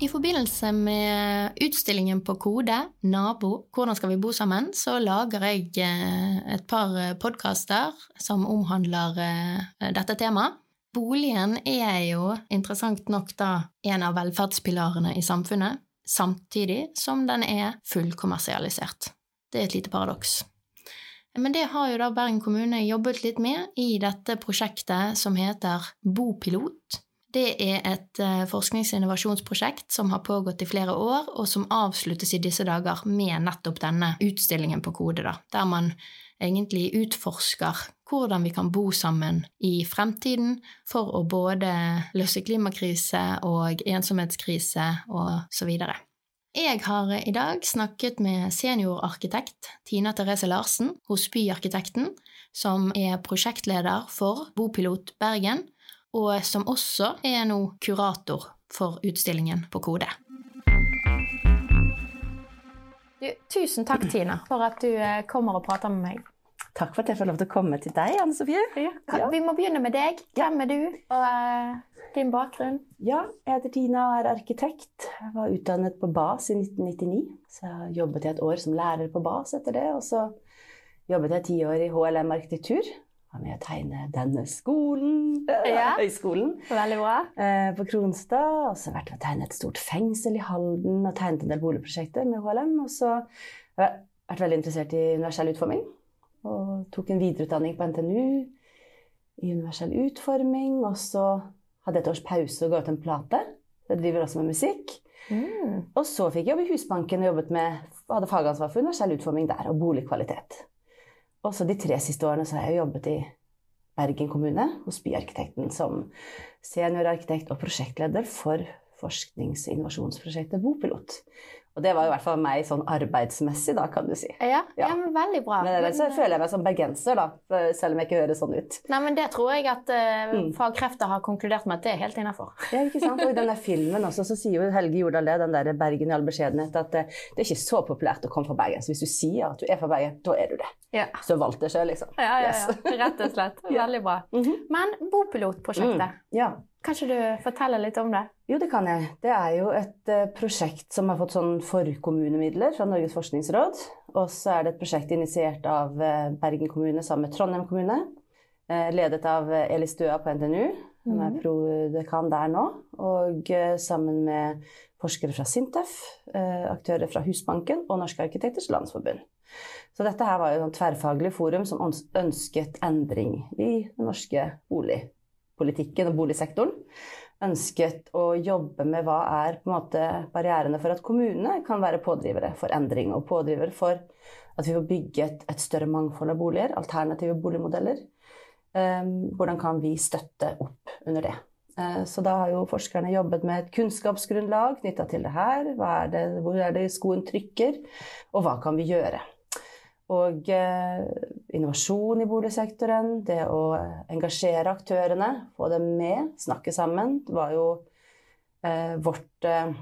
I forbindelse med utstillingen på Kode, Nabo, hvordan skal vi bo sammen, så lager jeg eh, et par podkaster som omhandler eh, dette temaet. Boligen er jo interessant nok da en av velferdspilarene i samfunnet samtidig som den er fullkommersialisert. Det er et lite paradoks. Men det har jo da Bergen kommune jobbet litt med i dette prosjektet som heter Bopilot. Det er et eh, forsknings- og innovasjonsprosjekt som har pågått i flere år, og som avsluttes i disse dager med nettopp denne utstillingen på Kode, da, der man egentlig utforsker hvordan vi kan bo sammen i fremtiden for å både løse klimakrise og ensomhetskrise og så videre. Jeg har i dag snakket med seniorarkitekt Tina Therese Larsen hos Byarkitekten, som er prosjektleder for Bopilot Bergen, og som også er nå kurator for utstillingen på Kode. Du, tusen takk, Tina, for at du eh, kommer og prater med meg. Takk for at jeg får lov til å komme til deg, Anne Sofie. Ja. Vi må begynne med deg. Hvem er du, og uh, din bakgrunn? Ja, jeg heter Tina og er arkitekt. Jeg var utdannet på BAS i 1999. Så jobbet jeg et år som lærer på BAS etter det. Og så jobbet jeg ti år i HLM arkitektur. Var med å tegne denne skolen, ja. høyskolen, Veldig bra. Eh, på Kronstad. Og så vært med å tegne et stort fengsel i Halden og tegnet en del boligprosjekter med HLM. Og så har jeg vært veldig interessert i universell utforming. Og tok en videreutdanning på NTNU i universell utforming. Og så hadde jeg et års pause og ga ut en plate. Jeg driver også med musikk. Mm. Og så fikk jeg jobb i Husbanken og jobbet med, hadde fagansvar for universell utforming der og boligkvalitet. Og så de tre siste årene så har jeg jobbet i Bergen kommune hos Byarkitekten som seniorarkitekt og prosjektleder for forsknings- og innovasjonsprosjektet Bopilot. Og det var i hvert fall meg sånn arbeidsmessig, da, kan du si. Ja, ja. ja men veldig bra. Men ellers så føler jeg meg som bergenser, da, selv om jeg ikke høres sånn ut. Nei, men det tror jeg at uh, mm. fagkrefter har konkludert med at det er helt innafor. Ja, ikke sant. Og i denne filmen også så sier jo Helge Jordal det, den der Bergen i all beskjedenhet, at det, eh, det er ikke så populært å komme fra Bergen. Så hvis du sier at du er fra Bergen, da er du det. Ja. Så valgte jeg selv, liksom. Ja, ja, ja. Yes. Rett og slett. Veldig bra. Mm -hmm. Men Bopilotprosjektet. Mm. Ja. Kan ikke du fortelle litt om det? Jo, det kan jeg. Det er jo et uh, prosjekt som har fått sånn forkommunemidler fra Norges forskningsråd. Og så er det et prosjekt initiert av uh, Bergen kommune sammen med Trondheim kommune. Uh, ledet av Elis Døa på NTNU, som er prodekan der nå. Og sammen med forskere fra Sintef, aktører fra Husbanken og Norske arkitekters landsforbund. Så dette her var jo et tverrfaglig forum som ønsket endring i den norske boligpolitikken og boligsektoren ønsket å jobbe med hva er på en måte barrierene for at kommunene kan være pådrivere for endring, og pådrivere for at vi får bygge et, større mangfold av boliger, alternative boligmodeller. Um, hvordan kan vi støtte opp under det? Uh, så da har jo forskerne jobbet med et kunnskapsgrunnlag knytta til det her. Er det, hvor er det skoen trykker, og hva kan vi gjøre? Og eh, innovasjon i boligsektoren, det å engasjere aktørene, få dem med, snakke sammen, var jo eh, vårt, eh,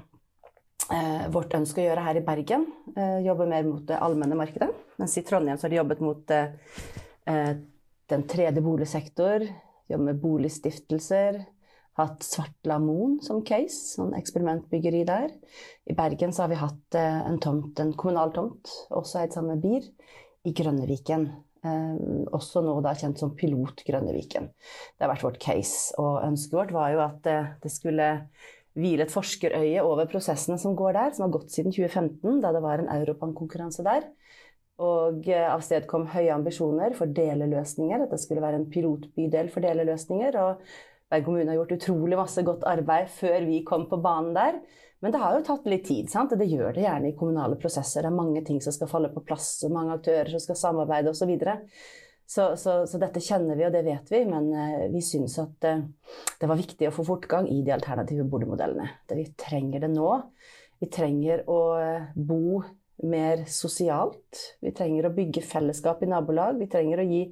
eh vårt, ønske å gjøre her i Bergen. Eh, jobbe mer mot det allmenne markedet. Mens i Trondheim så har de jobbet mot eh, den tredje boligsektor, jobbe med boligstiftelser, hatt Svartla Moen som case, sånn eksperimentbyggeri der. I Bergen så har vi hatt eh, en tomt, en kommunal tomt, også eid sammen med BIR, i Grønneviken. Eh, også nå da kjent som Pilot Grønneviken. Det har vært vårt case, og ønsket vårt var jo at eh, det skulle hvile et forskerøye over prosessene som går der, som har gått siden 2015, da det var en Europan-konkurranse der. Og eh, av sted kom høye ambisjoner for deleløsninger. At det skulle være en pilotbydel for deleløsninger. Og Berg kommune har gjort utrolig masse godt arbeid før vi kom på banen der. Men det har jo tatt litt tid, sant? og det gjør det gjerne i kommunale prosesser. Det er mange ting som skal falle på plass, og mange aktører som skal samarbeide osv. Så. Så, så, dette kjenner vi, og det vet vi, men uh, vi syns at uh, det var viktig å få fortgang i de alternative boligmodellene. Vi trenger det nå. Vi trenger å uh, bo mer sosialt. Vi trenger å bygge fellesskap i nabolag. Vi trenger å gi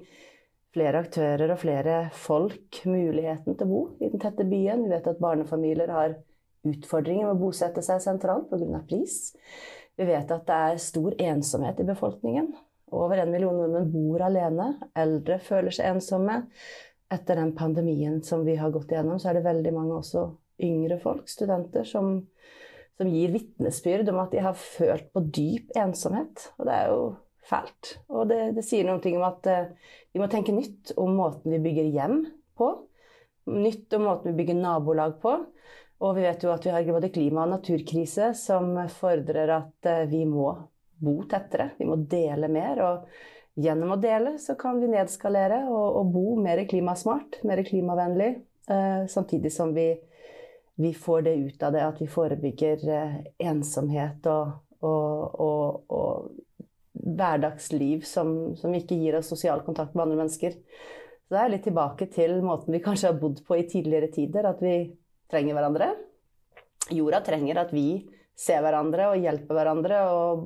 flere aktører og flere folk muligheten til å bo i den tette byen. Vi vet at barnefamilier har utfordringer med å bosette seg sentralt pga. pris. Vi vet at det er stor ensomhet i befolkningen. Over en million nordmenn bor alene. Eldre føler seg ensomme. Etter den pandemien som vi har gått igjennom, så er det veldig mange også yngre folk, studenter, som, som gir vitnesbyrd om at de har følt på dyp ensomhet. Og det er jo fælt. Og det, det sier noe om at uh, vi må tenke nytt om måten vi bygger hjem på. Nytt om måten vi bygger nabolag på. Og vi vet jo at vi har både klima- og naturkrise som fordrer at uh, vi må bo tettere. Vi må dele mer. Og gjennom å dele så kan vi nedskalere og, og bo mer klimasmart, mer klimavennlig. Eh, samtidig som vi, vi, får det ut av det at vi forebygger eh, ensomhet og, og, og hverdagsliv som, som, ikke gir oss sosial kontakt med andre mennesker. Så det er litt tilbake til måten vi kanskje har bodd på i tidligere tider. At vi trenger hverandre. Jorda trenger at vi ser hverandre og hjelper hverandre. Og,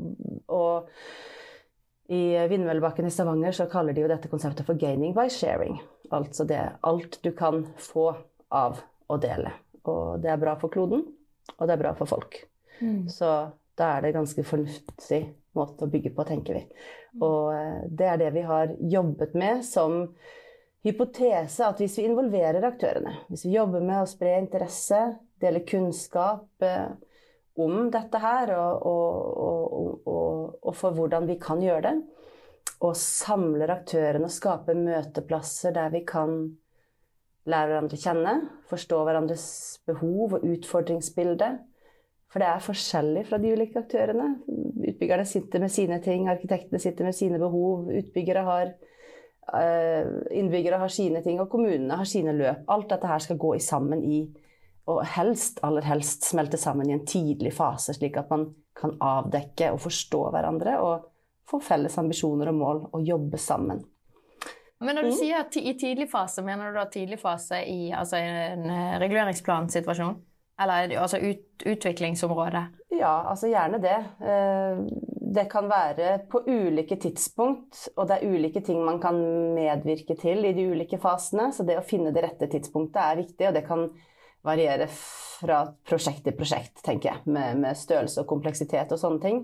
og i Vindmøllebakken i Stavanger så kaller de jo dette konseptet for 'gaining by sharing'. Altså det alt du kan få av å dele. Og det er bra for kloden, og det er bra for folk. Mm. Så da er det ganske fornuftig måte å bygge på, tenker vi. Og eh, det er det vi har jobbet med som hypotese, at hvis vi involverer aktørene, hvis vi jobber med å spre interesse, dele kunnskap, eh, om dette her, og, og, og, og, for hvordan vi kan gjøre det. Og samler aktørene og skaper møteplasser der vi kan lære hverandre å kjenne, forstå hverandres behov og utfordringsbilde. For det er forskjellig fra de ulike aktørene. Utbyggerne sitter med sine ting, arkitektene sitter med sine behov. Utbyggere har Innbyggere har sine ting, og kommunene har sine løp. Alt dette her skal gå sammen i og helst, aller helst smelte sammen i en tidlig fase, slik at man kan avdekke og forstå hverandre og få felles ambisjoner og mål og jobbe sammen. Men når du mm. sier i tidlig fase, mener du da tidlig fase i altså en eh, reguleringsplansituasjon? Eller altså ut, utviklingsområdet? Ja, altså gjerne det. Eh, det kan være på ulike tidspunkt, og det er ulike ting man kan medvirke til i de ulike fasene. Så det å finne det rette tidspunktet er viktig, og det kan variere fra prosjekt til prosjekt, tenker jeg, med, med størrelse og kompleksitet og sånne ting.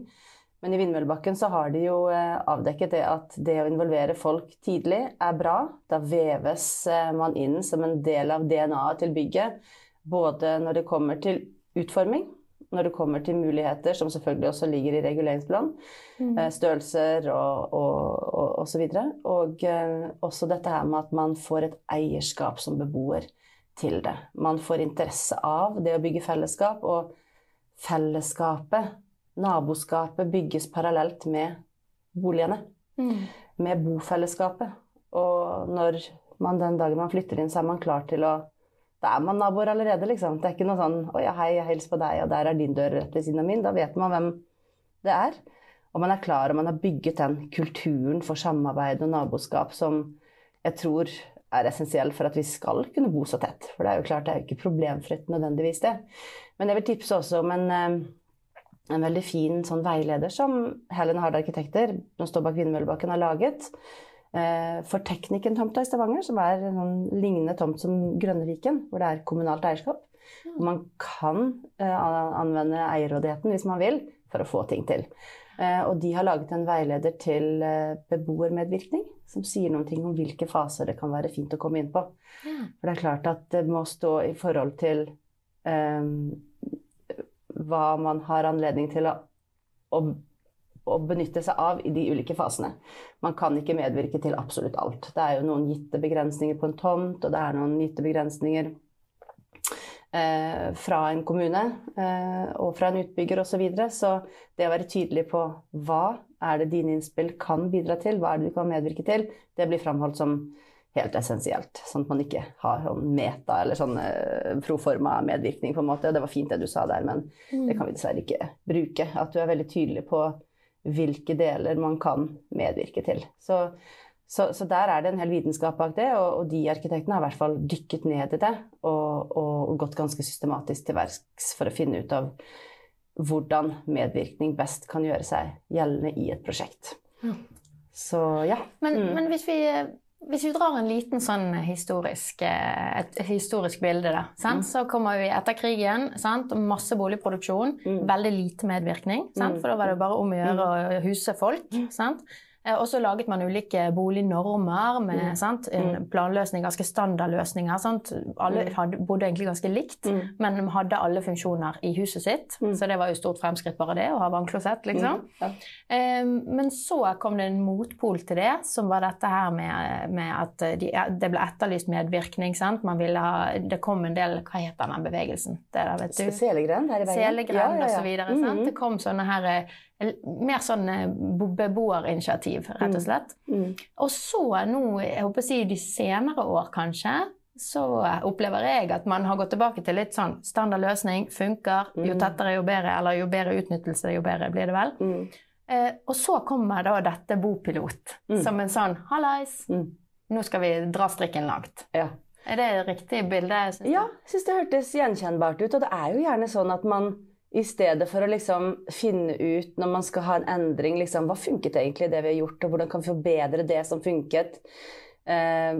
Men i Vindmøllebakken så har de jo eh, avdekket det at det å involvere folk tidlig er bra. Da veves eh, man inn som en del av DNA-et til bygget. Både når det kommer til utforming, når det kommer til muligheter, som selvfølgelig også ligger i reguleringsplan, mm. Eh, størrelser og, og, og, og, så videre. Og også dette her med at man får et eierskap som beboer til det. Man får interesse av det å bygge fellesskap, og fellesskapet, naboskapet, bygges parallelt med boligene. Mm. Med bofellesskapet. Og når man den dagen man flytter inn, så er man klar til å Da er man naboer allerede, liksom. Det er ikke noe sånn 'Å ja, hei, jeg hilser på deg, og der er din dør rett ved siden av min'. Da vet man hvem det er. Og man er klar, og man har bygget den kulturen for samarbeid og naboskap som jeg tror er essensiell for at vi skal kunne bo så tett. For det er jo klart, det er jo ikke problemfritt nødvendigvis, det. Men jeg vil tipse også om en, eh, en veldig fin sånn veileder som Helen Harde Arkitekter, som står bak Vindmøllebakken, har laget. Eh, for Teknikken-tomta i Stavanger, som er en sånn lignende tomt som Grønneviken, hvor det er kommunalt eierskap. Og man kan eh, anvende eierrådigheten hvis man vil, for å få ting til. Og de har laget en veileder til beboermedvirkning som sier noen ting om hvilke faser det kan være fint å komme inn på. For det er klart at det må stå i forhold til um, hva man har anledning til å, å, å, benytte seg av i de ulike fasene. Man kan ikke medvirke til absolutt alt. Det er jo noen gitte begrensninger på en tomt, og det er noen gitte begrensninger eh, fra en kommune eh, og fra en utbygger osv. Så, videre. så det å være tydelig på hva er det dine innspill kan bidra til, hva er det du kan medvirke til, det blir framholdt som helt essensielt. Sånn at man ikke har sånn meta eller sånn eh, proforma medvirkning, på en måte. Det var fint det du sa der, men mm. det kan vi dessverre ikke bruke. At du er veldig tydelig på hvilke deler man kan medvirke til. Så Så, så, der er det en hel vitenskap bak det, og, og de arkitektene har i hvert fall dykket ned i det og, og gått ganske systematisk til verks for å finne ut av hvordan medvirkning best kan gjøre seg gjeldende i et prosjekt. Ja. Så ja. Men, mm. men hvis, vi, hvis, vi, drar en liten sånn historisk, eh, et, historisk bilde, da, mm. så kommer vi etter krigen. Sant? Masse boligproduksjon. Mm. Veldig lite medvirkning. Sant? Mm. For da var det bare om å gjøre mm. å huse folk. Sant? Eh, og så laget man ulike bolignormer med mm. sant, en mm. planløsning, ganske standardløsninger. Sant? Alle mm. hadde, bodde egentlig ganske likt, mm. men hadde alle funksjoner i huset sitt. Mm. Så det var jo stort fremskritt bare det, å ha vannklosett, liksom. Mm. Ja. Um, men så kom det en motpol til det, som var dette her med, med at de, det ble etterlyst medvirkning. Sant? Man ville ha, det kom en del Hva heter den bevegelsen? Det der, vet du? Selegrend her i Bergen. Selegrend ja, ja, ja. og så videre. Det kom sånne her mer sånn eh, beboerinitiativ, rett og mm. slett. Mm. Mm. Og så nå, jeg håper å si de senere år kanskje, så opplever jeg at man har gått tilbake til litt sånn standard løsning, funker. Jo mm. tettere, jo bedre. Eller jo bedre utnyttelse, jo bedre blir det vel. Mm. Eh, og så kommer da dette Bopilot mm. som en sånn Hallais, nå skal vi dra strikken langt. Ja. Er det et riktig bilde? Synes ja, jeg syns det hørtes gjenkjennbart ut. Og det er jo gjerne sånn at man i stedet for å liksom finne ut når man skal ha en endring, liksom, hva funket egentlig det vi har gjort, og hvordan kan vi forbedre det som funket, eh,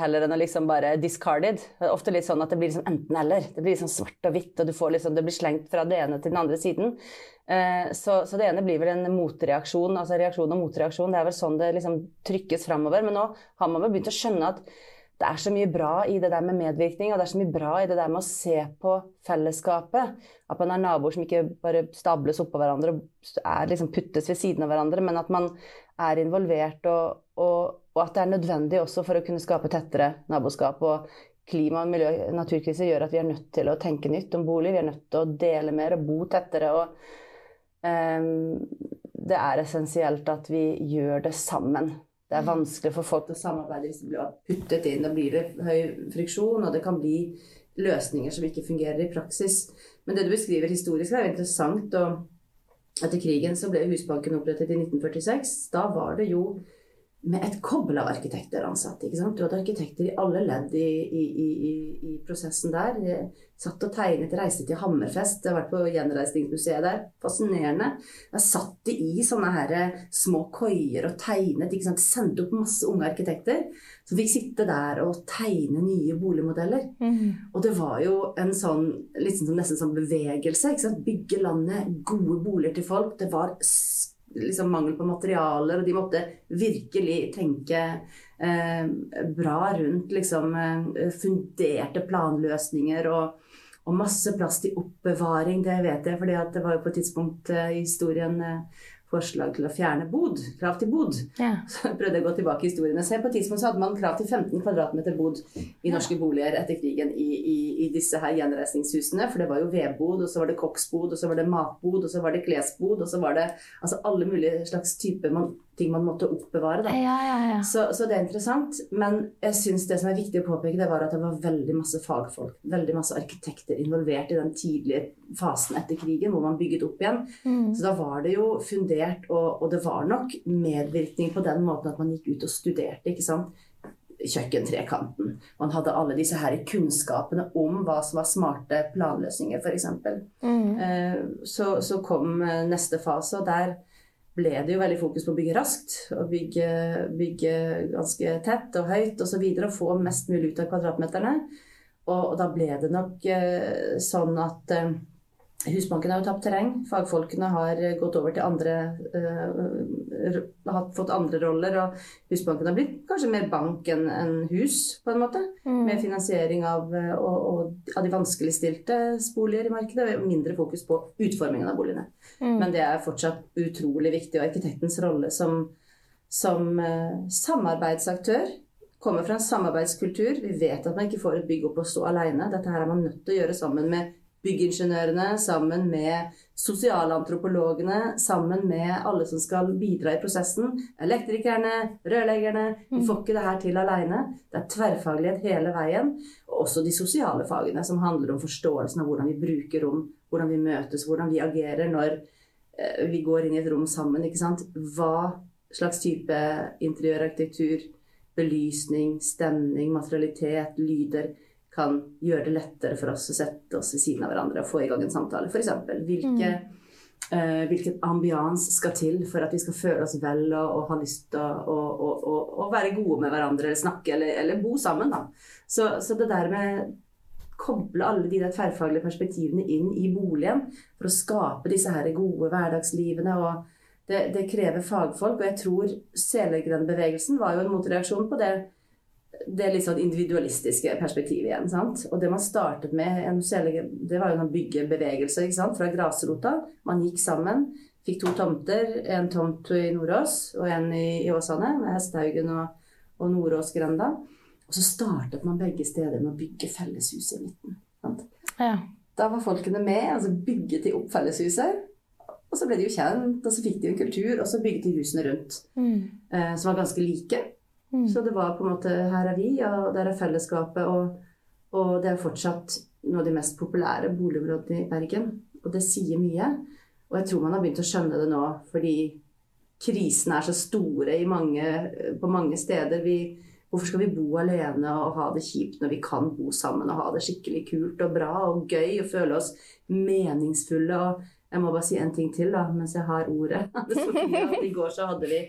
heller enn å liksom bare discarded. Det er ofte litt sånn at det blir liksom enten-eller. Det blir liksom svart og hvitt, og liksom, det blir slengt fra det ene til den andre siden. Eh, så, så, det ene blir vel en motreaksjon, altså reaksjon og motreaksjon. Det er vel sånn det liksom trykkes framover. Men nå har man vel begynt å skjønne at det er så mye bra i det der med medvirkning, og det er så mye bra i det der med å se på fellesskapet. At man er naboer som ikke bare stables oppå hverandre og er, liksom puttes ved siden av hverandre, men at man er involvert, og, og, og, at det er nødvendig også for å kunne skape tettere naboskap. Og klima-, miljø- naturkrise gjør at vi er nødt til å tenke nytt om bolig. Vi er nødt til å dele mer og bo tettere. og um, det er essensielt at vi gjør det sammen. Det er vanskelig for folk å samarbeide hvis de blir puttet inn. Da blir det høy friksjon, og det kan bli løsninger som ikke fungerer i praksis. Men det du beskriver historisk, er jo interessant. og Etter krigen så ble Husbanken opprettet i 1946. Da var det jo med et kobbel av arkitekter ansatte. ikke sant? Du hadde arkitekter i alle ledd i, i, i, i prosessen der. De satt og tegnet, reiste til Hammerfest, jeg har vært på Gjenreisningsmuseet der. Fascinerende. Jeg satt de i sånne her små koier og tegnet. ikke sant? Sendte opp masse unge arkitekter som fikk sitte der og tegne nye boligmodeller. Mm. Og det var jo en sånn liksom nesten sånn bevegelse. ikke sant? Bygge landet, gode boliger til folk. Det var liksom mangel på materialer, og de måtte virkelig tenke eh, bra rundt liksom eh, funderte planløsninger og, og, masse plass til oppbevaring. Det vet jeg, for det var jo på et tidspunkt eh, i historien eh, forslag til å fjerne bod, krav til bod. Ja. Så prøvde jeg å gå tilbake i historiene. Se på tidspunkt så hadde man krav til 15 kvadratmeter bod i norske boliger etter krigen i, i, i, disse her gjenreisningshusene. For det var jo vedbod, og så var det koksbod, og så var det matbod, og så var det klesbod, og så var det altså alle mulige slags typer man ting man måtte oppbevare. Da. Ja, ja, ja. Så, så, det er interessant. Men jeg synes det som er viktig å påpeke, det var at det var veldig masse fagfolk, veldig masse arkitekter involvert i den tidlige fasen etter krigen, hvor man bygget opp igjen. Mm. Så da var det jo fundert, og, og, det var nok medvirkning på den måten at man gikk ut og studerte. ikke sant? kjøkkentrekanten. Man hadde alle disse her kunnskapene om hva som var smarte planløsninger, f.eks. Mm. Eh, så, så kom eh, neste fase, og der ble det jo veldig fokus på å bygge raskt. Og bygge, bygge ganske tett og høyt osv. Og, få mest mulig ut av kvadratmeterne. Og, og da ble det nok eh, sånn at eh, Husbanken har jo tapt terreng. Fagfolkene har gått over til andre uh, Har fått andre roller. Og Husbanken har blitt kanskje mer bank enn en hus, på en måte. Mm. Med finansiering av, og, og, av de vanskeligstiltes boliger i markedet. Og mindre fokus på utformingen av boligene. Mm. Men det er fortsatt utrolig viktig. Og arkitektens rolle som, som uh, samarbeidsaktør kommer fra en samarbeidskultur. Vi vet at man ikke får et bygg opp å stå alene. Dette her er man nødt til å gjøre sammen med byggingeniørene, sammen med sosialantropologene, sammen med alle som skal bidra i prosessen. Elektrikerne, rørleggerne. Vi får ikke det her til aleine. Det er tverrfaglighet hele veien. Og også de sosiale fagene, som handler om forståelsen av hvordan vi bruker rom, hvordan vi møtes, hvordan vi agerer når eh, vi går inn i et rom sammen. Ikke sant? Hva slags type interiørarkitektur, belysning, stemning, materialitet, lyder kan gjøre det lettere for oss å sette oss ved siden av hverandre og få i gang en samtale. F.eks. Hvilke, mm. uh, hvilken ambians skal til for at vi skal føle oss vel og, og ha lyst til å, å, å, å, være gode med hverandre eller snakke eller, eller bo sammen. Da. Så, så det der med koble alle de der tverrfaglige perspektivene inn i boligen for å skape disse her gode hverdagslivene. og det, det krever fagfolk, og jeg tror Selegren-bevegelsen var jo en motreaksjon på det det litt sånn individualistiske perspektivet igjen. sant? Og det man startet med, det var jo å bygge bevegelse ikke sant? fra grasrota. Man gikk sammen. Fikk to tomter. En tomt i Nordås og en i, i Åsane, med Hestehaugen og, og Nordåsgrenda. Og så startet man begge steder med å bygge felleshus i midten. sant? Ja. Da var folkene med, altså bygget de opp felleshuset. Og så ble de jo kjent, og så fikk de en kultur, og så bygget de husene rundt. Mm. Eh, som var ganske like. Mm. Så det var på en måte Her er vi, og der er fellesskapet. Og, og det er fortsatt noe av de mest populære boligområdene i Bergen. Og det sier mye. Og jeg tror man har begynt å skjønne det nå, fordi krisene er så store mange, på mange steder. Vi, hvorfor skal vi bo alene og ha det kjipt når vi kan bo sammen og ha det skikkelig kult og bra og gøy og føle oss meningsfulle? Og jeg må bare si en ting til da, mens jeg har ordet. I går så hadde vi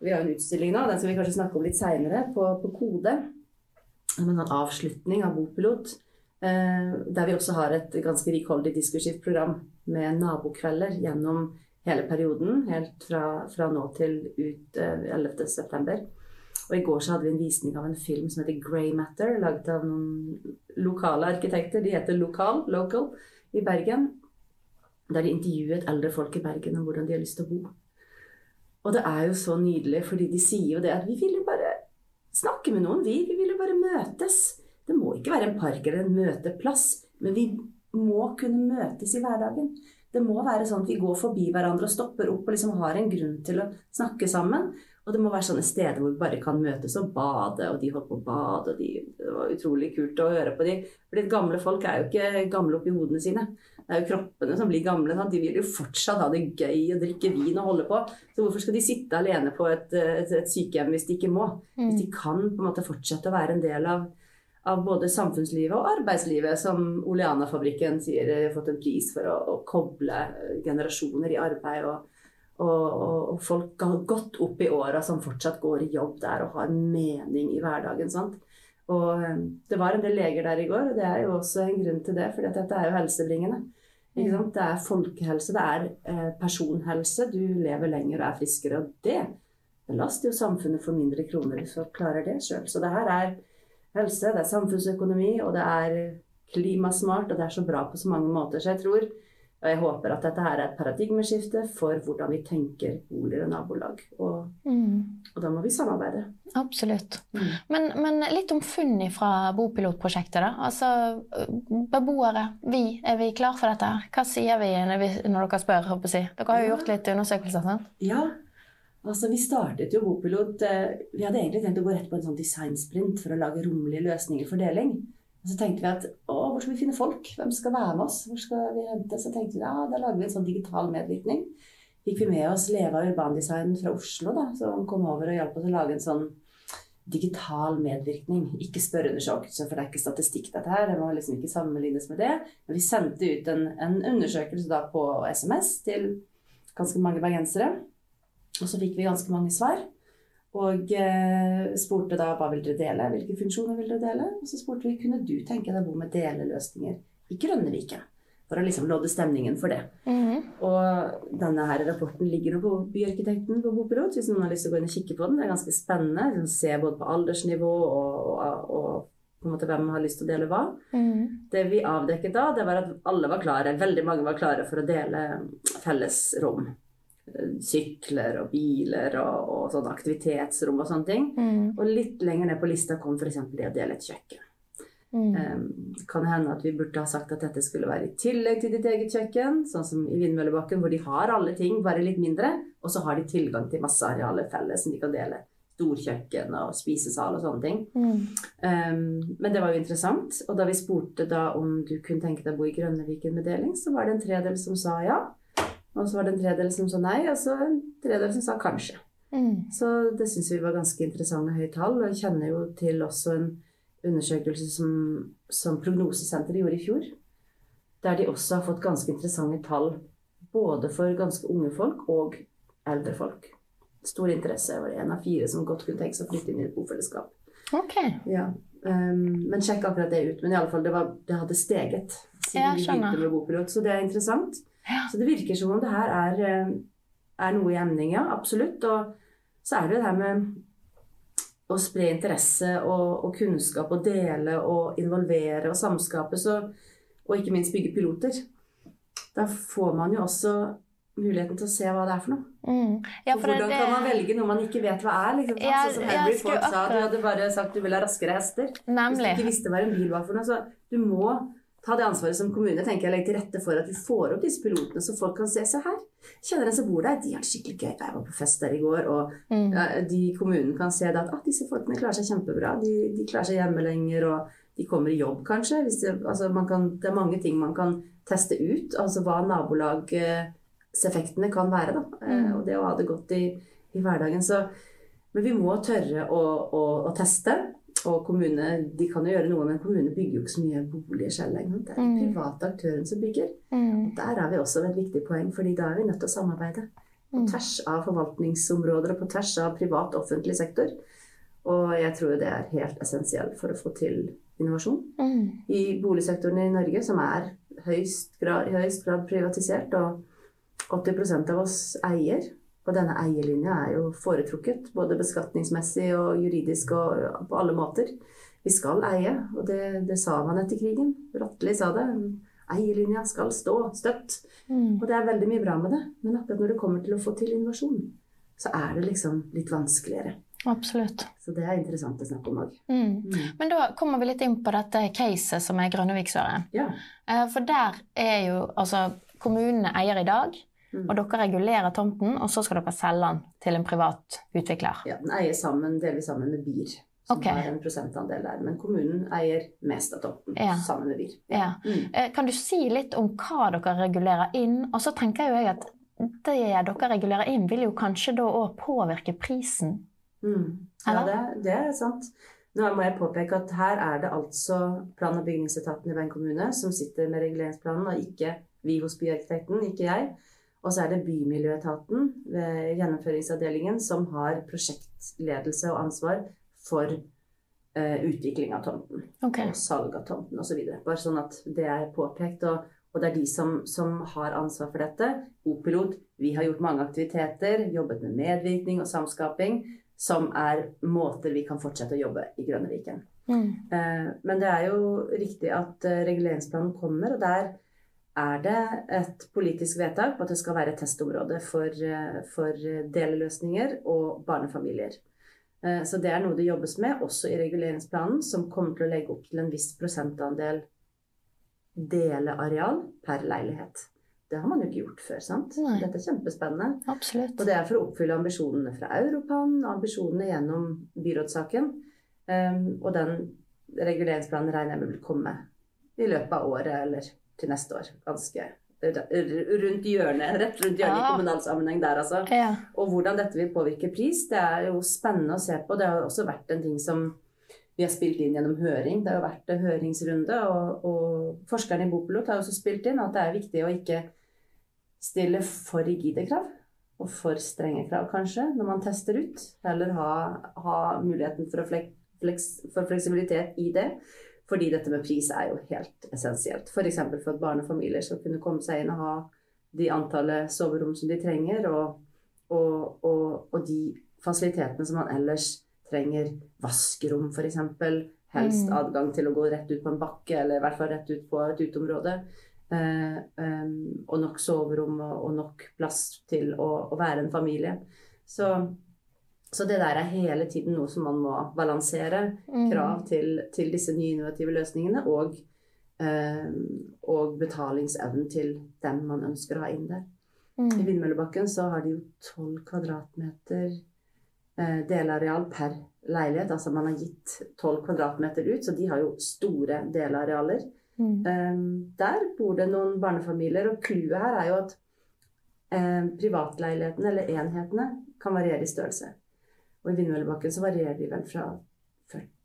vi har en utstilling nå, den skal vi kanskje snakke om litt seinere, på, på, Kode. Med en sånn avslutning av Bopilot. Eh, der vi også har et ganske rikholdig diskursivt program med nabokvelder gjennom hele perioden. Helt fra, fra nå til ut eh, 11.9. Og i går så hadde vi en visning av en film som heter Grey Matter, laget av noen lokale arkitekter. De heter Lokal, Local, i Bergen. Der de intervjuet eldre folk i Bergen om hvordan de har lyst til å bo. Og det er jo så nydelig, fordi de sier jo det at vi vil jo bare snakke med noen, vi. Vi jo bare møtes. Det må ikke være en park eller en møteplass, men vi må kunne møtes i hverdagen. Det må være sånn at vi går forbi hverandre og stopper opp og liksom har en grunn til å snakke sammen. Og det må være sånne steder hvor vi bare kan møtes og bade, og de holdt på å bade, og de, det var utrolig kult å høre på de. Fordi gamle folk er jo ikke gamle oppi hodene sine. Det er jo kroppene som blir gamle. Sant? De vil jo fortsatt ha det gøy og drikke vin og holde på. Så hvorfor skal de sitte alene på et, et, et sykehjem hvis de ikke må? Hvis de mm. kan på en måte fortsette å være en del av, av både samfunnslivet og arbeidslivet, som Oleana-fabrikken sier har fått en pris for å, å koble generasjoner i arbeid. og og, og, folk har gått opp i åra som fortsatt går i jobb der og har mening i hverdagen. sant? Og eh, det var en del leger der i går, og det er jo også en grunn til det, for dette er jo helsebringende. Det er folkehelse, det er eh, personhelse. Du lever lenger og er friskere. Og det belaster jo samfunnet for mindre kroner hvis folk klarer det sjøl. Så det her er helse, det er samfunnsøkonomi, og det er klimasmart, og det er så bra på så mange måter. Så jeg tror og jeg håper at dette her er et paradigmeskifte for hvordan vi tenker boliger og nabolag. Og, mm. og da må vi samarbeide. Absolutt. Mm. Men, men, litt om funn fra bopilotprosjektet. da. Altså, Beboere, vi, er vi klar for dette? Hva sier vi når, vi, når dere spør? Håper jeg. Dere har jo gjort litt undersøkelser? sant? Ja, altså Vi startet jo Bopilot eh, Vi hadde egentlig tenkt å gå rett på en sånn designsprint for å lage rommelige løsninger for deling. Og så tenkte vi at å, hvor skal vi finne folk? Hvem skal være med oss? Hvor skal vi hente? Så tenkte vi ja, da lager vi en sånn digital medvirkning. Fikk vi med oss Leva Urbandesign fra Oslo, da, som kom over og hjalp oss å lage en sånn digital medvirkning. Ikke spørreundersøkelse, for det er ikke statistikk, dette her. Det må liksom ikke sammenlignes med det. Men vi sendte ut en, en undersøkelse da på SMS til ganske mange bergensere. Og så fikk vi ganske mange svar. Og eh, spurte da hva vil dere dele, hvilke funksjoner vil dere dele. Og så spurte vi kunne du tenke deg å bo med deleløsninger i Grønnevike. For å liksom lodde stemningen for det. Mm -hmm. Og denne her rapporten ligger nå på Byarkitekten på Boperot, hvis noen har lyst til å gå inn og kikke på den. Det er ganske spennende. liksom se både på aldersnivå og, og, og, på en måte hvem har lyst til å dele hva. Mm. Det vi avdekket da, det var at alle var klare, veldig mange var klare for å dele felles rom sykler og biler og, og sånn aktivitetsrom og sånne ting. Mm. Og litt lenger ned på lista kom f.eks. det å dele et kjøkken. Mm. Um, kan hende at vi burde ha sagt at dette skulle være i tillegg til ditt eget kjøkken, sånn som i Vindmøllebakken, hvor de har alle ting, bare litt mindre, og så har de tilgang til masse arealer felles som de kan dele. Storkjøkken og spisesal og sånne ting. Mm. Um, men det var jo interessant. Og da vi spurte da om du kunne tenke deg å bo i Grønneviken med deling, så var det en tredel som sa ja. Og så var det en tredel som sa nei, og så en tredel som sa kanskje. Mm. Så det syns vi var ganske interessante høye tall. Og jeg kjenner jo til også en undersøkelse som, som Prognosesenteret gjorde i fjor. Der de også har fått ganske interessante tall både for ganske unge folk og eldre folk. Stor interesse. Var en av fire som godt kunne tenke seg å flytte inn i et bofellesskap. Ok. Ja. Um, men sjekk akkurat det ut. Men i alle fall, det, var, det hadde steget siden vi begynte med bopilot. Så det er interessant. Så det virker som om det her er, eh, er noe i emning, ja. Absolutt. Og så er det det her med å spre interesse og, og kunnskap og dele og involvere og samskape. Så, og ikke minst bygge piloter. Da får man jo også muligheten til å se hva det er for noe. Mm. Ja, For hvordan det, kan man velge noe man ikke vet hva er? Liksom, Ja, sånn som Henry Ford sa, du hadde bare sagt du ville ha raskere hester. Hvis du ikke visste hva en bil var for noe. Så du må ta det ansvaret som kommune tenker jeg legger til rette for at vi får opp disse pilotene, så folk kan se seg her. Kjenner en som bor der, de har det skikkelig gøy. Jeg var på fest der i går, og Mm. ja, de kommunen kan se at ah, disse folkene klarer seg kjempebra. De, de klarer seg hjemme lenger, og de kommer i jobb, kanskje. Det, altså, man kan, det er mange ting man kan teste ut. Altså hva nabolagseffektene kan være. Da. Eh, Mm. Og det å ha det godt i, i hverdagen. Så, men vi må tørre å, å, å teste. Og kommune, de kan jo gjøre noe, men kommunene bygger jo ikke så mye boliger selv lenger. Det er de Mm. private aktørene som bygger. Og Der er vi også ved et viktig poeng, fordi da er vi nødt til å samarbeide. På Mm. tvers av forvaltningsområder og på tvers av privat og offentlig sektor. Og jeg tror det er helt essensielt for å få til innovasjon. Mm. I boligsektoren i Norge, som er høyst grad, i høyst grad privatisert, og 80% av oss eier. Og denne eierlinja er jo foretrukket, både beskatningsmessig og juridisk og på alle måter. Vi skal eie, og det, det sa man etter krigen. Bratteli sa det. Eierlinja skal stå støtt. Mm. Og det er veldig mye bra med det. Men akkurat når det kommer til å få til innovasjon, så er det liksom litt vanskeligere. Absolutt. Så det er interessant å snakke om òg. Mm. Men da kommer vi litt inn på dette caset som er Grønneviksøret. Ja. Eh, For der er jo altså Kommunene eier i dag, Mm. Og dere regulerer tomten, og så skal dere selge den til en privat utvikler. ja. Den eier sammen, delvis sammen med BIR, som okay. har en prosentandel der. Men kommunen eier mest av tomten Ja. sammen med BIR. Ja. Mm. Eh, Kan du si litt om hva dere regulerer inn? Og så tenker jo jeg at det dere regulerer inn, vil jo kanskje da òg påvirke prisen. Mm. Ja, det, det er sant. Nå må jeg påpeke at her er det altså plan- og bygningsetaten i Bergen kommune som sitter med reguleringsplanen, og ikke vi hos byarkitekten, ikke jeg. Og så er det Bymiljøetaten ved gjennomføringsavdelingen som har prosjektledelse og ansvar for uh, utvikling av tomten. Okay. og salg av tomten osv. Bare sånn at det er påpekt. Og, og det er de som, som har ansvar for dette. O-pilot, vi har gjort mange aktiviteter, jobbet med medvirkning og samskaping, som er måter vi kan fortsette å jobbe i Grønneviken. Mm. Uh, men det er jo riktig at uh, reguleringsplanen kommer, og der er det et politisk vedtak på at det skal være et testområde for, eh, for deleløsninger og barnefamilier. Eh, Så det er noe det jobbes med, også i reguleringsplanen, som kommer til å legge opp til en viss prosentandel deleareal per leilighet. Det har man jo ikke gjort før, sant? Nei. Dette er kjempespennende. Absolutt. Og det er for å oppfylle ambisjonene fra Europan, ambisjonene gjennom byrådssaken. Um, og den reguleringsplanen regner jeg med vil komme i løpet av året eller til neste år. Ganske rundt hjørnet, rett rundt hjørnet i Ja. kommunal sammenheng der, altså. Ja. Og hvordan dette vil påvirke pris, det er jo spennende å se på. Det har jo også vært en ting som vi har spilt inn gjennom høring. Det har jo vært en høringsrunde, og, og forskerne i Bopilot har også spilt inn at det er viktig å ikke stille for rigide krav. Og for strenge krav, kanskje, når man tester ut. Eller ha, ha muligheten for, fleks, for fleksibilitet i det. Fordi dette med pris er jo helt essensielt. F.eks. For, for at barnefamilier skal kunne komme seg inn og ha de antallet soverom som de trenger, og, og, og, og de fasilitetene som man ellers trenger. Vaskerom, f.eks. Helst Mm. adgang til å gå rett ut på en bakke, eller i hvert fall rett ut på et uteområde. Eh, eh, og nok soverom og, og nok plass til å, å være en familie. Så, så det der er hele tiden noe som man må balansere. Mm. Krav til, til disse nye innovative løsningene og, em, og betalingsevnen til dem man ønsker å ha inn der. I Mm. Vindmøllebakken så har de jo 12 kvadratmeter eh, delareal per leilighet. Altså man har gitt 12 kvadratmeter ut, så de har jo store delarealer. Mm. Eh, der bor det noen barnefamilier, og clouet her er jo at um, privatleilighetene, eller enhetene, kan variere i størrelse. Og i Vindmøllebakken så varierer de vel fra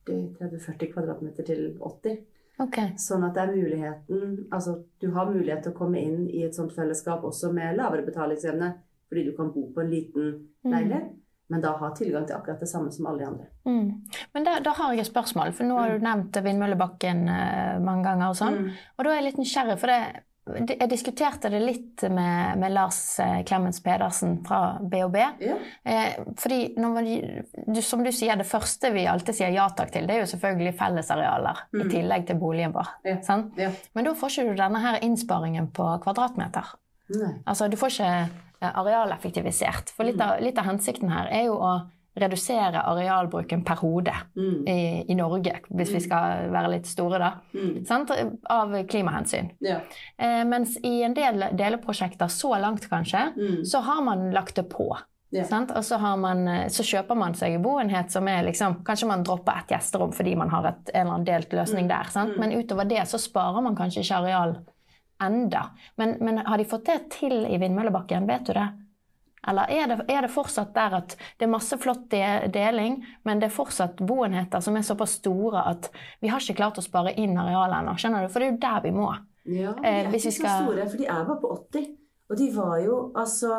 30-40 kvadratmeter til 80. Okay. Sånn at det er muligheten Altså, du har mulighet til å komme inn i et sånt fellesskap også med lavere betalingsevne, fordi du kan bo på en liten Mm. leilighet, men da ha tilgang til akkurat det samme som alle de andre. Mm. Men da, da har jeg et spørsmål, for nå har du nevnt Vindmøllebakken eh, mange ganger. Og sånn. Mm. Og da er jeg litt nysgjerrig, for det, jeg diskuterte det litt med, med Lars eh, Clemens Pedersen fra BHB. Ja. Eh, fordi man, du, som du sier, det første vi alltid sier ja takk til, det er jo selvfølgelig fellesarealer i Mm. tillegg til boligen vår. Ja. Ja. Men da får ikke du denne her innsparingen på kvadratmeter. Nei. Altså, du får ikke eh, arealeffektivisert. For litt av, litt av hensikten her er jo å redusere arealbruken per hode Mm. i, i Norge, hvis vi skal være litt store, da. Mm. Av klimahensyn. Ja. Eh, mens i en del deleprosjekter, så langt kanskje, Mm. så har man lagt det på. Ja. Sant? Og så, har man, eh, så kjøper man seg en boenhet som er liksom Kanskje man dropper et gjesterom fordi man har et, en eller annen delt løsning Mm. der. Sant? Mm. Men utover det så sparer man kanskje ikke areal enda. Men, men har de fått det til i Vindmøllebakken? Vet du det? Eller er det, er det fortsatt der at det er masse flott de, deling, men det er fortsatt boenheter som er såpass store at vi har ikke klart å spare inn arealet ennå? Skjønner du? For det er jo der vi må. Ja, de Eh, er hvis ikke vi skal- så store, for de er bare på 80. Og de var jo altså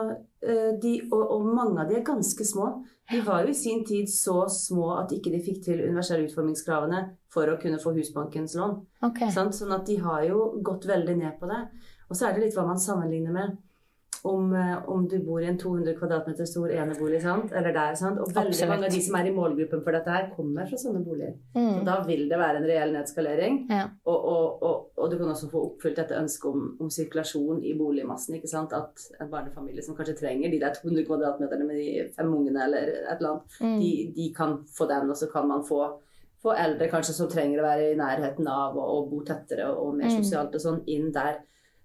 eh, de, og, og mange av de er ganske små. De var jo i sin tid så små at ikke de fikk til universelle utformingskravene for å kunne få Husbankens lån. Okay. Sånn at de har jo gått veldig ned på det. Og så er det litt hva man sammenligner med. Om, eh, om du bor i en 200 kvadratmeter stor enebolig, sant? eller der. Sant? Og veldig Absolutt. mange av de som er i målgruppen for dette her, kommer fra sånne boliger. Så Mm. da vil det være en reell nedskalering. Ja. Og, og, og, og du kan også få oppfylt dette ønsket om, om sirkulasjon i boligmassen. ikke sant? At en barnefamilie som kanskje trenger de der 200 kvm med de fem ungene, eller et eller annet, Mm. de, de kan få den, og så kan man få, få eldre kanskje som trenger å være i nærheten av og, bo tettere og, og mer Mm. sosialt og sånn, inn der.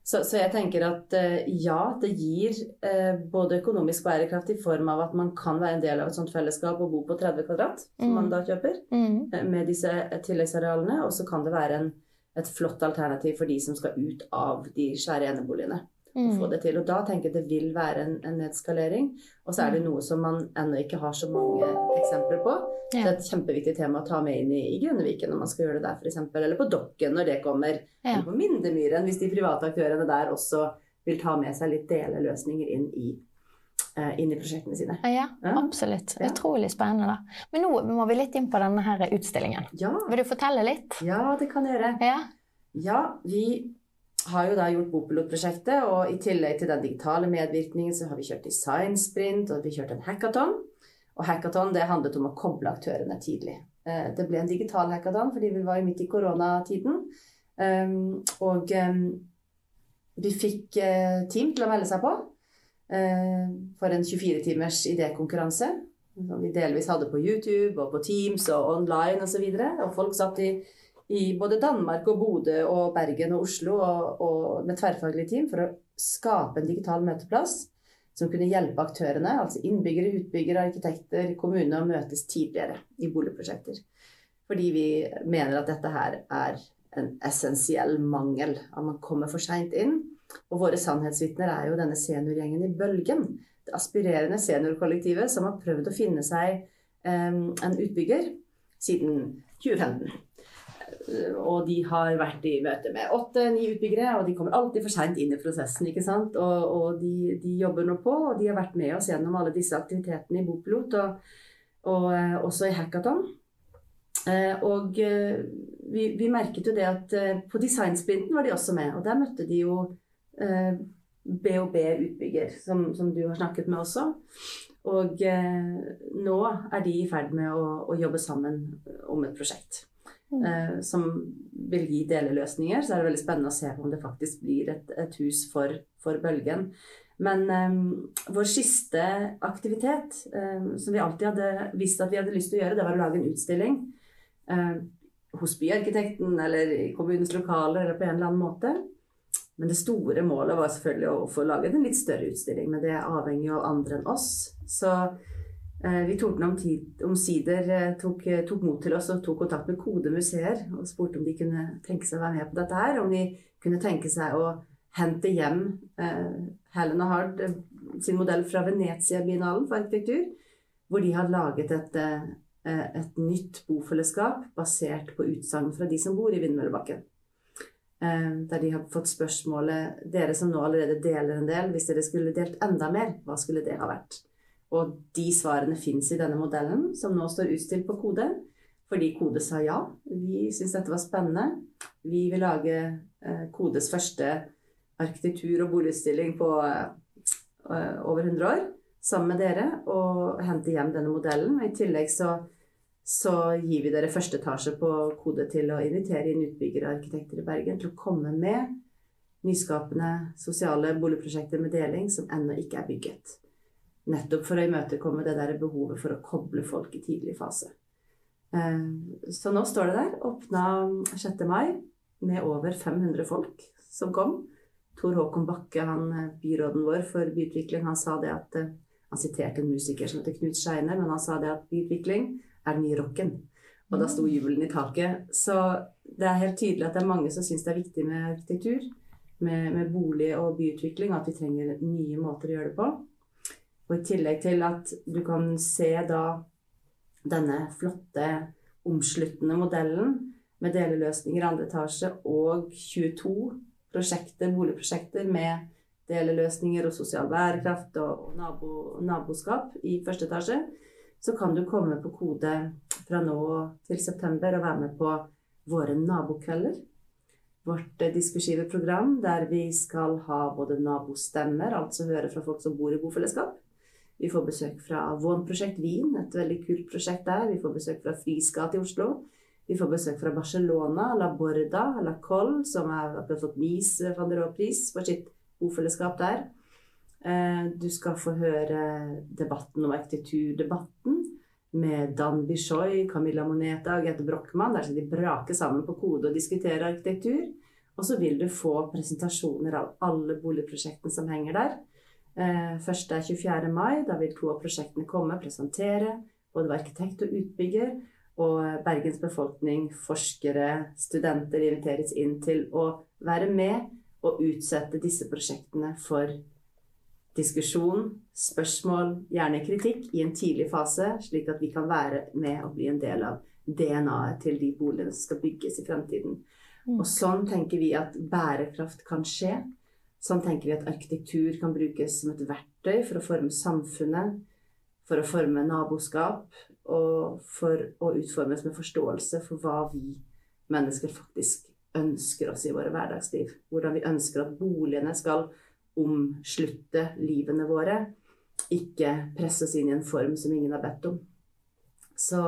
Så, så jeg tenker at eh, ja, det gir eh, både økonomisk bærekraft i form av at man kan være en del av et sånt fellesskap og bo på 30 kvadrat, som Mm. man da kjøper Mm. eh, med disse tilleggsarealene. Og så kan det være en, et flott alternativ for de som skal ut av de svære eneboligene. og Få Mm. det til. Og da tenker jeg det vil være en, en nedskalering. Og så er det noe som man ennå ikke har så mange eksempler på. Så det er et kjempeviktig tema å ta med inn i, i Grønneviken når man skal gjøre det der, f.eks. Eller på Dokken når det kommer. Ja. Eller på Mindemyren hvis de private aktørene der også vil ta med seg litt deleløsninger inn i, eh, inn i prosjektene sine. Ja, Ja. absolutt. Ja. Utrolig spennende. da. Men nå må vi litt inn på denne her utstillingen. Ja, Vil du fortelle litt? ja det kan jeg gjøre. Ja. Ja, vi har jo da gjort Bopilot-prosjektet, og i tillegg til den digitale medvirkningen så har vi kjørt designsprint, og vi har kjørt en hackathon. Og hackathon det handlet om å koble aktørene tidlig. Eh, Det ble en digital hackathon fordi vi var midt i koronatiden. Um, Og um, vi fikk eh, team til å melde seg på eh, for en 24-timers idékonkurranse. Som vi delvis hadde på YouTube og på Teams og online osv. Og, og folk satt i i både Danmark og Bodø og Bergen og Oslo og, og med tverrfaglig team for å skape en digital møteplass som kunne hjelpe aktørene, altså innbyggere, utbyggere, arkitekter, kommunene, å møtes tidligere i boligprosjekter. Fordi vi mener at dette her er en essensiell mangel. At man kommer for seint inn. Og våre sannhetsvitner er jo denne seniorgjengen i Bølgen. Det aspirerende seniorkollektivet som har prøvd å finne seg um, en utbygger siden 2015. Og de har vært i møte med åtte-ni utbyggere, og de kommer alltid for seint inn i prosessen. ikke sant? Og, og de, de, jobber nå på, og de har vært med oss gjennom alle disse aktivitetene i Bopilot, og, og eh, også i Hackathon. Eh, og eh, vi, vi, merket jo det at på designsprinten var de også med, og der møtte de jo eh, BHB utbygger, som, som, du har snakket med også. Og eh, nå er de i ferd med å, å jobbe sammen om et prosjekt. Mm. Eh, som vil gi deleløsninger. Så er det veldig spennende å se om det faktisk blir et, et hus for, for Bølgen. Men eh, vår siste aktivitet, eh, som vi alltid hadde visst at vi hadde lyst til å gjøre, det var å lage en utstilling eh, hos byarkitekten eller i kommunens lokaler eller på en eller annen måte. Men det store målet var selvfølgelig å få laget en litt større utstilling, men det er avhengig av andre enn oss. Så vi tok den omsider eh, tok, tok, mot til oss og tok kontakt med Kode museer og spurte om de kunne tenke seg å være med på dette her. Om de kunne tenke seg å hente hjem eh, Helen og Hard eh, sin modell fra Venezia-biennalen for arkitektur, hvor de har laget et, eh, et nytt bofellesskap basert på utsagn fra de som bor i Vindmøllebakken. Eh, der de har fått spørsmålet Dere som nå allerede deler en del, hvis dere skulle delt enda mer, hva skulle det ha vært? Og de svarene fins i denne modellen, som nå står utstilt på Kode. Fordi Kode sa ja. Vi syntes dette var spennende. Vi vil lage eh, Kodes første arkitektur- og boligutstilling på eh, over 100 år sammen med dere og hente hjem denne modellen. Og I tillegg så, så gir vi dere første etasje på Kode til å invitere inn utbyggere og arkitekter i Bergen til å komme med nyskapende sosiale boligprosjekter med deling som ennå ikke er bygget. Nettopp for å imøtekomme det der behovet for å koble folk i tidlig fase. Eh, så nå står det der. Åpna 6. mai med over 500 folk som kom. Tor Håkon Bakke, han, eh, byråden vår for byutvikling, han sa det at eh, Han siterte en musiker som heter Knut Scheiner, men han sa det at byutvikling er den nye rocken. Og da sto jubelen i taket. Så det er helt tydelig at det er mange som syns det er viktig med arkitektur, med, med bolig og byutvikling, at vi trenger nye måter å gjøre det på. Og i tillegg til at du kan se da denne flotte, omsluttende modellen med deleløsninger i andre etasje og 22 prosjekter, boligprosjekter med deleløsninger og sosial bærekraft og nabo, naboskap i første etasje, så kan du komme på Kode fra nå til september og være med på våre nabokvelder. Vårt eh, diskursive program der vi skal ha både nabostemmer, altså høre fra folk som bor i bofellesskap. Vi får besøk fra Von-prosjekt Wien, et veldig kult prosjekt der. Vi får besøk fra Frisgat i Oslo. Vi får besøk fra Barcelona, La Borda, La Col, som har fått Mies van der Rohe-pris for sitt bofellesskap der. Eh, du skal få høre debatten om arkitekturdebatten med Dan Bishoy, Camilla Moneta og Grete Brochmann. Der skal de brake sammen på kode og diskutere arkitektur. Og så vil du få presentasjoner av alle boligprosjektene som henger der. Eh, første er 24. mai. Da vil to av prosjektene komme og presentere. Både arkitekt og utbygger. Og Bergens befolkning, forskere, studenter inviteres inn til å være med og utsette disse prosjektene for diskusjon, spørsmål, gjerne kritikk i en tidlig fase, slik at vi kan være med og bli en del av DNA-et til de boligene som skal bygges i fremtiden. Og sånn tenker vi at bærekraft kan skje. Sånn tenker vi at arkitektur kan brukes som et verktøy for å forme samfunnet, for å forme naboskap, og for å utformes med forståelse for hva vi mennesker faktisk ønsker oss i våre hverdagsliv. Hvordan vi ønsker at boligene skal omslutte livene våre. Ikke presse oss inn i en form som ingen har bedt om. Så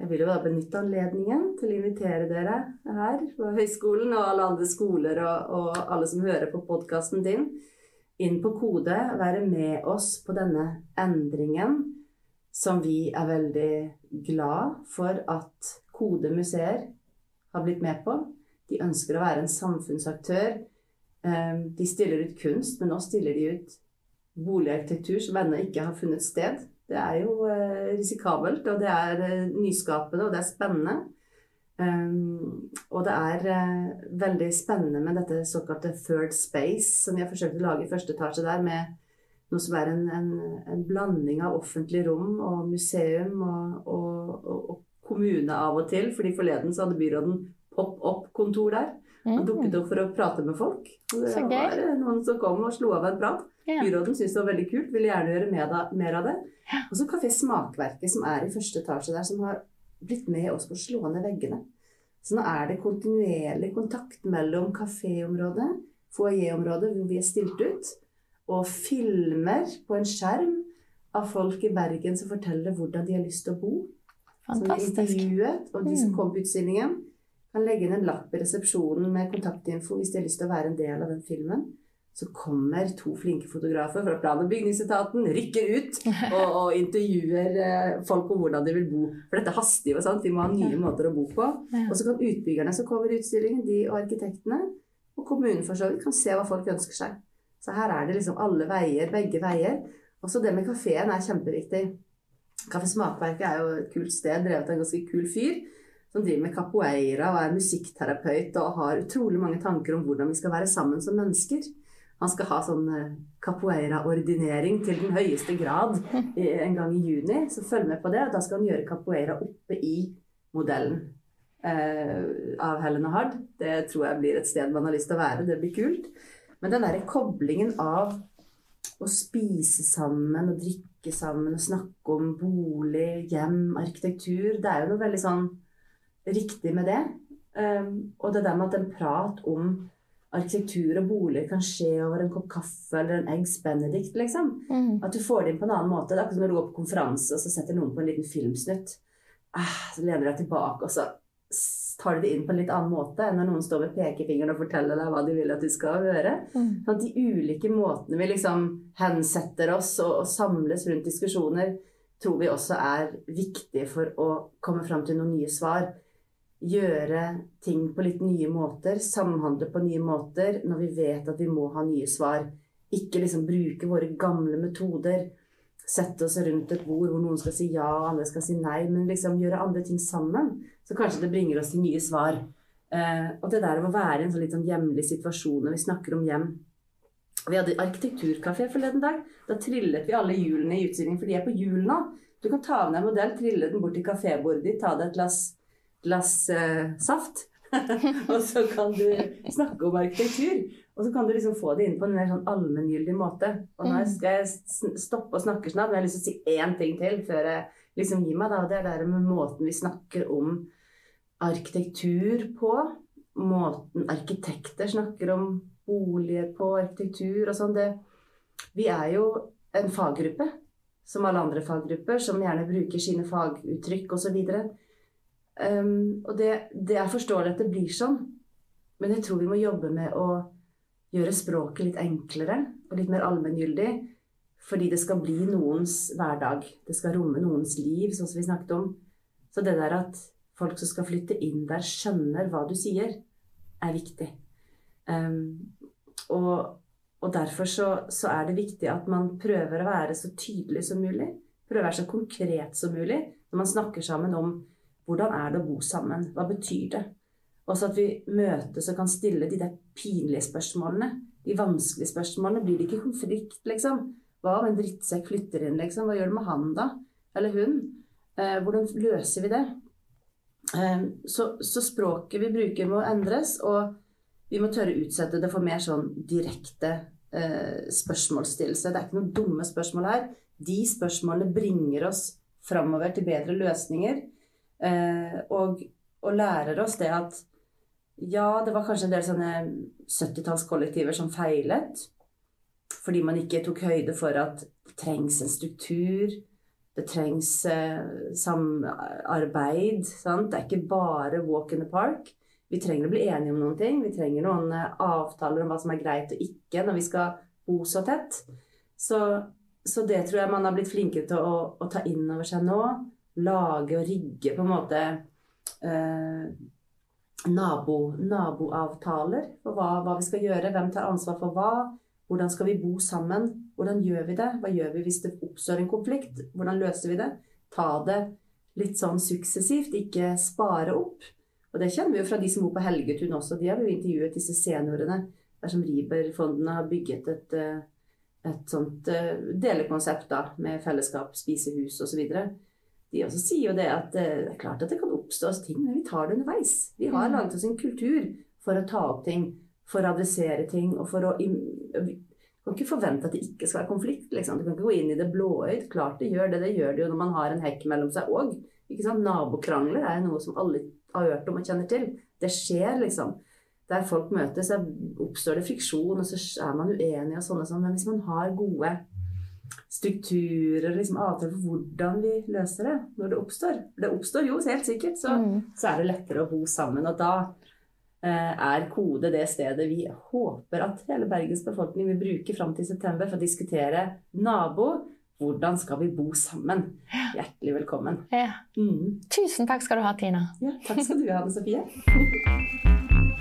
jeg vil jo da benytte anledningen til å invitere dere her på høyskolen og alle andre skoler og, og alle som hører på podkasten din, inn på Kode. Være med oss på denne endringen som vi er veldig glad for at Kode museer har blitt med på. De ønsker å være en samfunnsaktør. Ehm, de stiller ut kunst, men nå stiller de ut boligarkitektur som ennå ikke har funnet sted. Det er jo eh, risikabelt, og det er eh, nyskapende, og det er spennende. Um, og det er uh, veldig spennende med dette såkalte third space, som vi har forsøkt å lage i første etasje der, med noe som er en, en, en blanding av offentlig rom og museum og, og, og, og, kommune av og til. fordi forleden så hadde byråden pop-opp-kontor der. Han dukket opp for å prate med folk. Og det var noen som kom og slo av en prat. Ja. Byråden syntes det var veldig kult, ville gjerne gjøre mer av det. Og så Kafé Smakverket, som er i første etasje der, som har blitt med oss på å slå ned veggene. Så nå er det kontinuerlig kontakt mellom kaféområdet, foajéområdet, hvor vi er stilt ut, og filmer på en skjerm av folk i Bergen som forteller hvordan de har lyst til å bo. Fantastisk. Som intervjuet, og de som mm. kom på utstillingen, kan legge inn en lapp i resepsjonen med kontaktinfo hvis de har lyst til å være en del av den filmen. Så kommer to flinke fotografer fra plan- og bygningsetaten, rykker ut og, og intervjuer eh, folk om hvordan de vil bo. For dette haster jo, sant? vi må ha nye måter å bo på. Og så kan utbyggerne som kommer i utstillingen, de og arkitektene, og kommunen for så vidt, kan se hva folk ønsker seg. Så her er det liksom alle veier, begge veier. Også det med kafeen er kjempeviktig. Kaffe Smakverket er jo et kult sted, drevet av en ganske kul fyr som driver med capoeira og er musikkterapeut og har utrolig mange tanker om hvordan vi skal være sammen som mennesker. Han skal ha sånn eh, capoeira-ordinering til den høyeste grad en gang i juni. Så følg med på det. Da skal han gjøre capoeira oppe i modellen eh, av Helen og Hard. Det tror jeg blir et sted man har lyst til å være. Det blir kult. Men den derre koblingen av å spise sammen og drikke sammen og snakke om bolig, hjem, arkitektur Det er jo noe veldig sånn riktig med det. Um, og det der med at en prat om arkitektur og bolig kan skje over en kopp kaffe eller en eggs benedict, liksom. Mm. At du får det inn på en annen måte. Det er akkurat som når du går på konferanse, og så setter noen på en liten filmsnutt. Ah, så lener du deg tilbake, og så tar du det inn på en litt annen måte enn når noen står med pekefingeren og forteller deg hva de vil at du skal høre. Mm. Sånn at de ulike måtene vi liksom hensetter oss og, og samles rundt diskusjoner, tror vi også er viktig for å komme fram til noen nye svar gjøre ting på litt nye måter, samhandle på nye måter når vi vet at vi må ha nye svar. Ikke liksom bruke våre gamle metoder. Sette oss rundt et bord hvor noen skal si ja og andre skal si nei, men liksom gjøre andre ting sammen. Så kanskje det bringer oss til nye svar. Eh, og det der å være i en sånn litt sånn hjemlig situasjon når vi snakker om hjem. Vi hadde arkitekturkafé forleden dag. Da trillet vi alle hjulene i utstillingen, for de er på hjul nå. Du kan ta med deg en modell, trille den bort til kafébordet ditt, ta deg et glass glass eh, saft. og så kan du snakke om arkitektur. Og så kan du liksom få det inn på en mer sånn allmenngyldig måte. Og nå skal jeg stoppe å snakke snart, men jeg har lyst til å si én ting til før jeg liksom gir meg. Da. Det er det med måten vi snakker om arkitektur på. Måten arkitekter snakker om boliger på, arkitektur og sånn. Vi er jo en faggruppe, som alle andre faggrupper, som gjerne bruker sine faguttrykk osv. Um, og det, det, er forståelig at det blir sånn, men jeg tror vi må jobbe med å gjøre språket litt enklere og litt mer allmenngyldig. Fordi det skal bli noens hverdag. Det skal romme noens liv, sånn som vi snakket om. Så det der at folk som skal flytte inn der, skjønner hva du sier, er viktig. Um, og, og, derfor så, så, er det viktig at man prøver å være så tydelig som mulig. Prøver å være så konkret som mulig når man snakker sammen om hvordan er det å bo sammen? Hva betyr det? Også at vi møtes og kan stille de der pinlige spørsmålene. De vanskelige spørsmålene. Blir det ikke konflikt, liksom? Hva om en drittsekk flytter inn, liksom? Hva gjør det med han, da? Eller hun? Eh, hvordan løser vi det? Eh, så, så, språket vi bruker må endres, og vi må tørre utsette det for mer sånn direkte eh, spørsmålsstillelse. Det er ikke noen dumme spørsmål her. De spørsmålene bringer oss framover til bedre løsninger. Eh, og, og, lærer oss det at ja, det var kanskje en del sånne 70-tallskollektiver som feilet. Fordi man ikke tok høyde for at det trengs en struktur. Det trengs eh, samarbeid. Sant? Det er ikke bare walk in the park. Vi trenger å bli enige om noen ting. Vi trenger noen eh, avtaler om hva som er greit og ikke når vi skal bo så tett. Så, så det tror jeg man har blitt flinkere til å, å ta inn over seg nå lage og rigge på en måte eh, nabo, naboavtaler for hva, hva, vi skal gjøre. Hvem tar ansvar for hva? Hvordan skal vi bo sammen? Hvordan gjør vi det? Hva gjør vi hvis det oppstår en konflikt? Hvordan løser vi det? Ta det litt sånn suksessivt, ikke spare opp. Og det kjenner vi jo fra de som bor på Helgetun også. De har jo intervjuet disse seniorene dersom Riber-fondene har bygget et, eh, et sånt eh, delekonsept da, med fellesskap, spisehus osv de også sier jo det at eh, det er klart at det kan oppstå ting, men vi tar det underveis. Vi har mm. laget oss en kultur for å ta opp ting, for å adressere ting og for å Du kan ikke forvente at det ikke skal være konflikt. Liksom. Du kan ikke gå inn i det blåøyd. Klart det gjør det. Det gjør det jo når man har en hekk mellom seg òg. Nabokrangler er noe som alle har hørt om og kjenner til. Det skjer, liksom. Der folk møtes, oppstår det friksjon, og så er man uenig og sånne sånn. Men hvis man har gode strukturer, liksom avtaler for hvordan vi løser det når det oppstår. Det oppstår jo helt sikkert, så, mm. så er det lettere å bo sammen. Og da eh, er Kode det stedet vi håper at hele Bergens befolkning vil bruke fram til september for å diskutere nabo. Hvordan skal vi bo sammen? Hjertelig velkommen. Ja. Mm. Tusen takk skal du ha, Tina. Ja, takk skal du ha, Anne Sofie.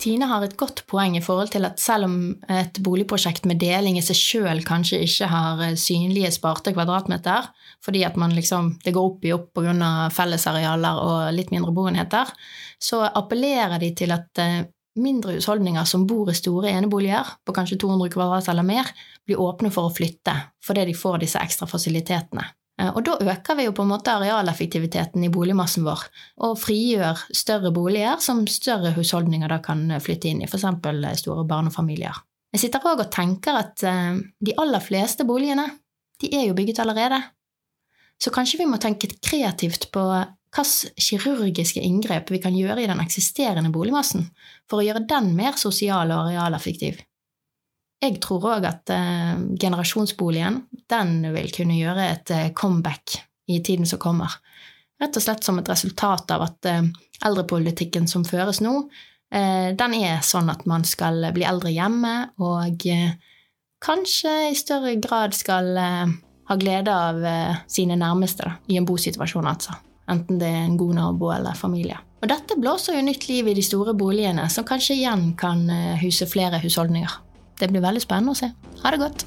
Tine har et godt poeng i forhold til at selv om et boligprosjekt med deling i seg sjøl kanskje ikke har eh, synlige sparte kvadratmeter, fordi at liksom, det går opp i opp pga. fellesarealer og litt mindre boenheter, så appellerer de til at eh, mindre husholdninger som bor i store eneboliger på kanskje 200 kvadrat eller mer, blir åpne for å flytte fordi de får disse ekstra fasilitetene. Eh, og da øker vi jo på en måte arealeffektiviteten i boligmassen vår, og frigjør større boliger som større husholdninger da kan flytte inn i, f.eks. store barnefamilier. Jeg sitter òg og tenker at eh, de aller fleste boligene, de er jo bygget allerede. Så kanskje vi må tenke kreativt på hvilke kirurgiske inngrep vi kan gjøre i den eksisterende boligmassen for å gjøre den mer sosial og arealeffektiv. Jeg tror òg at eh, generasjonsboligen den vil kunne gjøre et eh, comeback i tiden som kommer. Rett og slett som et resultat av at eh, eldrepolitikken som føres nå, den er sånn at man skal bli eldre hjemme, og kanskje i større grad skal ha glede av sine nærmeste da, i en bosituasjon, altså. Enten det er en god nabo eller familie. Og dette blåser jo nytt liv i de store boligene, som kanskje igjen kan huse flere husholdninger. Det blir veldig spennende å se. Ha det godt.